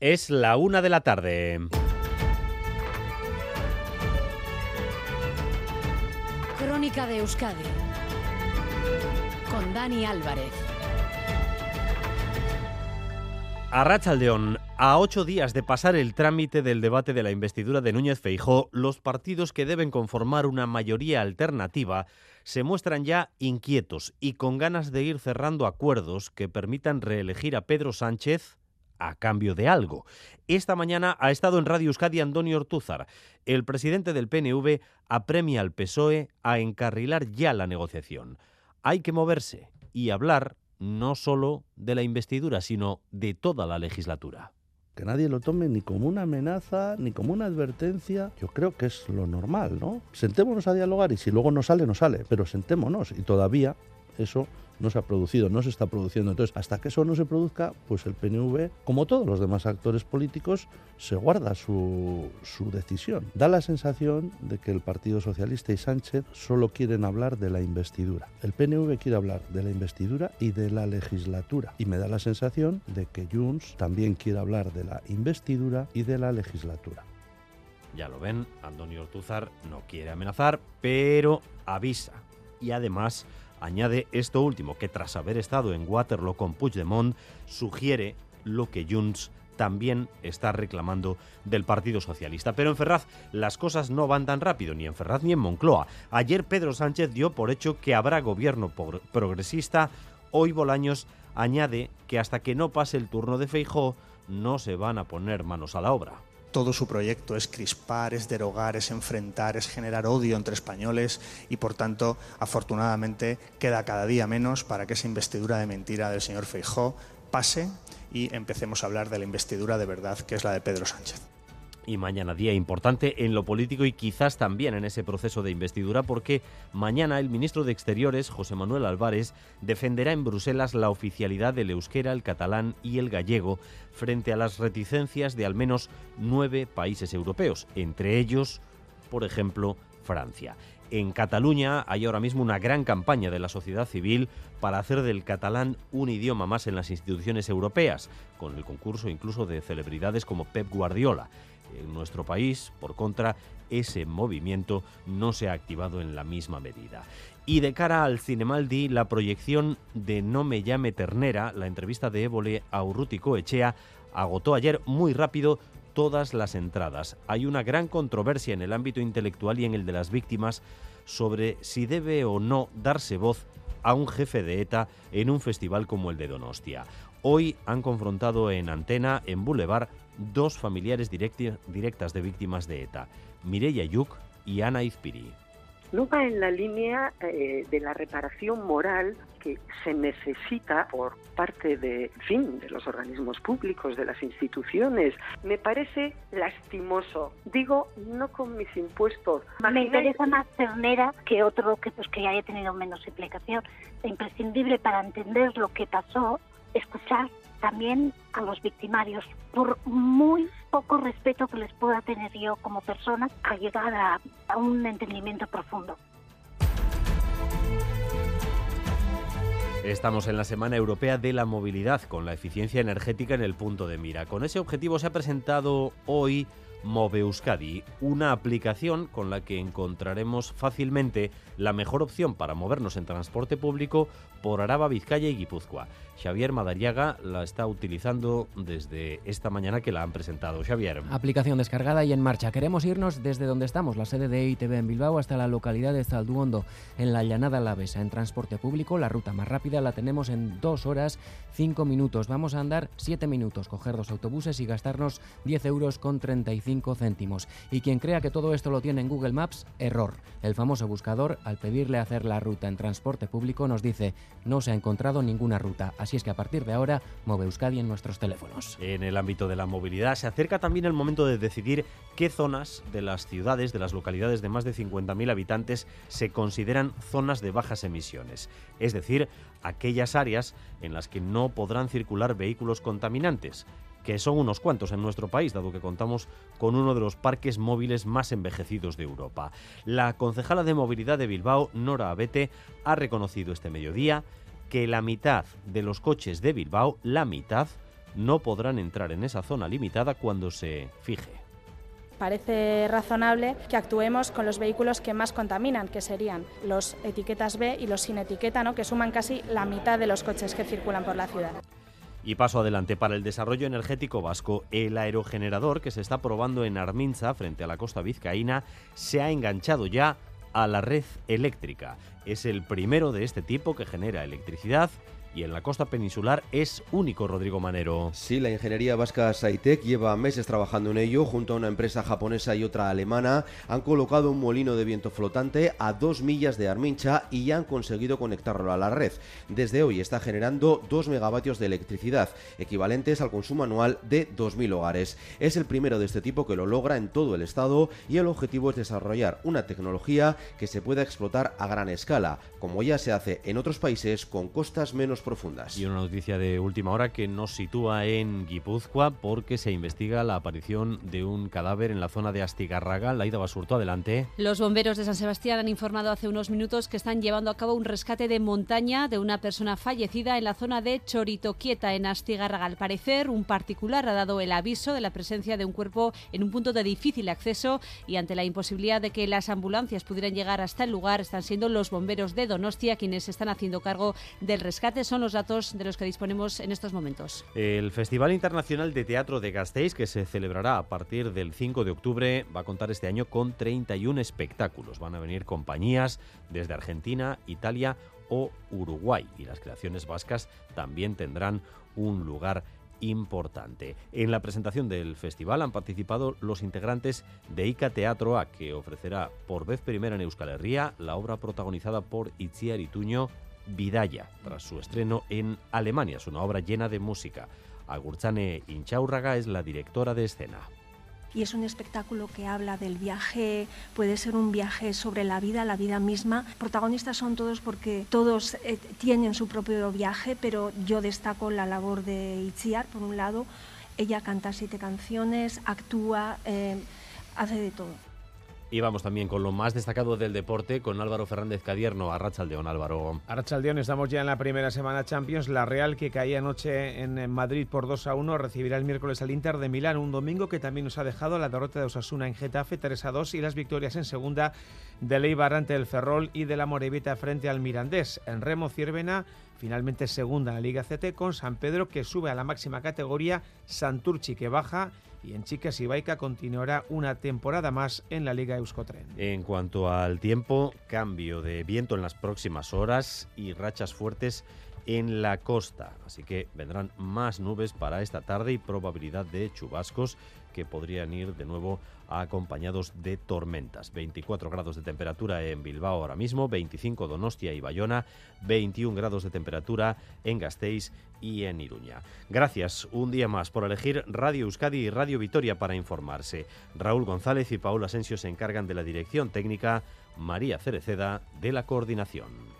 Es la una de la tarde. Crónica de Euskadi con Dani Álvarez. Arrachaldeón, a ocho días de pasar el trámite del debate de la investidura de Núñez Feijó, los partidos que deben conformar una mayoría alternativa se muestran ya inquietos y con ganas de ir cerrando acuerdos que permitan reelegir a Pedro Sánchez a cambio de algo. Esta mañana ha estado en Radio Euskadi Antonio Ortúzar. El presidente del PNV apremia al PSOE a encarrilar ya la negociación. Hay que moverse y hablar no solo de la investidura, sino de toda la legislatura. Que nadie lo tome ni como una amenaza, ni como una advertencia. Yo creo que es lo normal, ¿no? Sentémonos a dialogar y si luego no sale, no sale. Pero sentémonos y todavía eso no se ha producido, no se está produciendo. Entonces, hasta que eso no se produzca, pues el PNV, como todos los demás actores políticos, se guarda su, su, decisión. Da la sensación de que el Partido Socialista y Sánchez solo quieren hablar de la investidura. El PNV quiere hablar de la investidura y de la legislatura. Y me da la sensación de que Junts también quiere hablar de la investidura y de la legislatura. Ya lo ven, Antonio Ortúzar no quiere amenazar, pero avisa. Y además Añade esto último, que tras haber estado en Waterloo con Puigdemont, sugiere lo que Junts también está reclamando del Partido Socialista. Pero en Ferraz las cosas no van tan rápido, ni en Ferraz ni en Moncloa. Ayer Pedro Sánchez dio por hecho que habrá gobierno progresista. Hoy Bolaños añade que hasta que no pase el turno de Feijó no se van a poner manos a la obra todo su proyecto es crispar, es derogar, es enfrentar, es generar odio entre españoles y por tanto, afortunadamente, queda cada día menos para que esa investidura de mentira del señor Feijó pase y empecemos a hablar de la investidura de verdad que es la de Pedro Sánchez y mañana día importante en lo político y quizás también en ese proceso de investidura porque mañana el ministro de Exteriores, José Manuel Álvarez, defenderá en Bruselas la oficialidad del euskera, el catalán y el gallego frente a las reticencias de al menos nueve países europeos, entre ellos, por ejemplo, Francia. En Cataluña hay ahora mismo una gran campaña de la sociedad civil para hacer del catalán un idioma más en las instituciones europeas, con el concurso incluso de celebridades como Pep Guardiola. En nuestro país, por contra, ese movimiento no se ha activado en la misma medida. Y de cara al Cinemaldi, la proyección de No me llame ternera, la entrevista de Évole a Urruti Coechea, agotó ayer muy rápido todas las entradas. Hay una gran controversia en el ámbito intelectual y en el de las víctimas sobre si debe o no darse voz a un jefe de ETA en un festival como el de Donostia. Hoy han confrontado en antena, en Boulevard, dos familiares directas de víctimas de ETA, Mireia Yuk y Ana Izpiri. No va en la línea eh, de la reparación moral que se necesita por parte de, fin, de los organismos públicos, de las instituciones. Me parece lastimoso. Digo, no con mis impuestos. Me interesa más ternera que otro que pues que haya tenido menos implicación. Es imprescindible para entender lo que pasó escuchar también a los victimarios, por muy poco respeto que les pueda tener yo como persona, a llegar a, a un entendimiento profundo. Estamos en la Semana Europea de la Movilidad, con la eficiencia energética en el punto de mira. Con ese objetivo se ha presentado hoy Move Euskadi, una aplicación con la que encontraremos fácilmente la mejor opción para movernos en transporte público por Araba, Vizcaya y Guipúzcoa. Xavier Madariaga la está utilizando desde esta mañana que la han presentado. Xavier. Aplicación descargada y en marcha. Queremos irnos desde donde estamos, la sede de ITV en Bilbao, hasta la localidad de Zalduondo, en la Llanada Alavesa. En transporte público, la ruta más rápida la tenemos en dos horas, cinco minutos. Vamos a andar siete minutos, coger dos autobuses y gastarnos 10 euros con 35 Y quien crea que todo esto lo tiene en Google Maps, error. El famoso buscador, al pedirle hacer la ruta en transporte público, nos dice no se ha encontrado ninguna ruta. Así es que a partir de ahora, Move Euskadi en nuestros teléfonos. En el ámbito de la movilidad se acerca también el momento de decidir qué zonas de las ciudades, de las localidades de más de 50.000 habitantes se consideran zonas de bajas emisiones. Es decir, aquellas áreas en las que no podrán circular vehículos contaminantes que son unos cuantos en nuestro país, dado que contamos con uno de los parques móviles más envejecidos de Europa. La concejala de movilidad de Bilbao, Nora Abete, ha reconocido este mediodía que la mitad de los coches de Bilbao, la mitad, no podrán entrar en esa zona limitada cuando se fije parece razonable que actuemos con los vehículos que más contaminan, que serían los etiquetas B y los sin etiqueta, ¿no? que suman casi la mitad de los coches que circulan por la ciudad. Y paso adelante para el desarrollo energético vasco. El aerogenerador que se está probando en Arminza, frente a la costa vizcaína, se ha enganchado ya a la red eléctrica. Es el primero de este tipo que genera electricidad y en la costa peninsular es único, Rodrigo Manero. Sí, la ingeniería vasca Saitec lleva meses trabajando en ello junto a una empresa japonesa y otra alemana. Han colocado un molino de viento flotante a dos millas de Armincha y ya han conseguido conectarlo a la red. Desde hoy está generando 2 megavatios de electricidad, equivalentes al consumo anual de 2.000 hogares. Es el primero de este tipo que lo logra en todo el estado y el objetivo es desarrollar una tecnología que se pueda explotar a gran escala, como ya se hace en otros países con costas menos profundas. Y una noticia de última hora que nos sitúa en Guipúzcoa porque se investiga la aparición de un cadáver en la zona de Astigarraga. Laida Basurto, adelante. Los bomberos de San Sebastián han informado hace unos minutos que están llevando a cabo un rescate de montaña de una persona fallecida en la zona de Choritoquieta, en Astigarraga. Al parecer, un particular ha dado el aviso de la presencia de un cuerpo en un punto de difícil acceso y ante la imposibilidad de que las ambulancias pudieran llegar hasta el lugar, están siendo los bomberos de Donostia quienes están haciendo cargo del rescate son los datos de los que disponemos en estos momentos. El Festival Internacional de Teatro de Gasteiz, que se celebrará a partir del 5 de octubre, va a contar este año con 31 espectáculos. Van a venir compañías desde Argentina, Italia o Uruguay y las creaciones vascas también tendrán un lugar importante. En la presentación del festival han participado los integrantes de ICA Teatro A, que ofrecerá por vez primera en Euskal Herria la obra protagonizada por Itziar Ituño Vidaya, tras su estreno en Alemania. Es una obra llena de música. Agurchane Inchaurraga es la directora de escena y es un espectáculo que habla del viaje, puede ser un viaje sobre la vida, la vida misma. Protagonistas son todos porque todos eh, tienen su propio viaje, pero yo destaco la labor de Itziar, por un lado. Ella canta siete canciones, actúa, eh, hace de todo. Y vamos también con lo más destacado del deporte, con Álvaro Fernández Cadierno, Arrachaldeón, Álvaro. Arrachaldeón, estamos ya en la primera semana Champions. La Real, que caía anoche en Madrid por 2 a 1, recibirá el miércoles al Inter de Milán, un domingo que también nos ha dejado la derrota de Osasuna en Getafe 3 a 2 y las victorias en segunda de Leibar ante el Ferrol y de la Morevita frente al Mirandés. En Remo Ciervena finalmente segunda en la Liga CT con San Pedro que sube a la máxima categoría, Santurchi que baja y en Chicas y Baica continuará una temporada más en la Liga Euskotren. En cuanto al tiempo, cambio de viento en las próximas horas y rachas fuertes en la costa, así que vendrán más nubes para esta tarde y probabilidad de chubascos que podrían ir de nuevo acompañados de tormentas. 24 grados de temperatura en Bilbao ahora mismo, 25 Donostia y Bayona, 21 grados de temperatura en Gasteiz y en Iruña. Gracias un día más por elegir Radio Euskadi y Radio Vitoria para informarse. Raúl González y Paula Asensio se encargan de la dirección técnica, María Cereceda de la coordinación.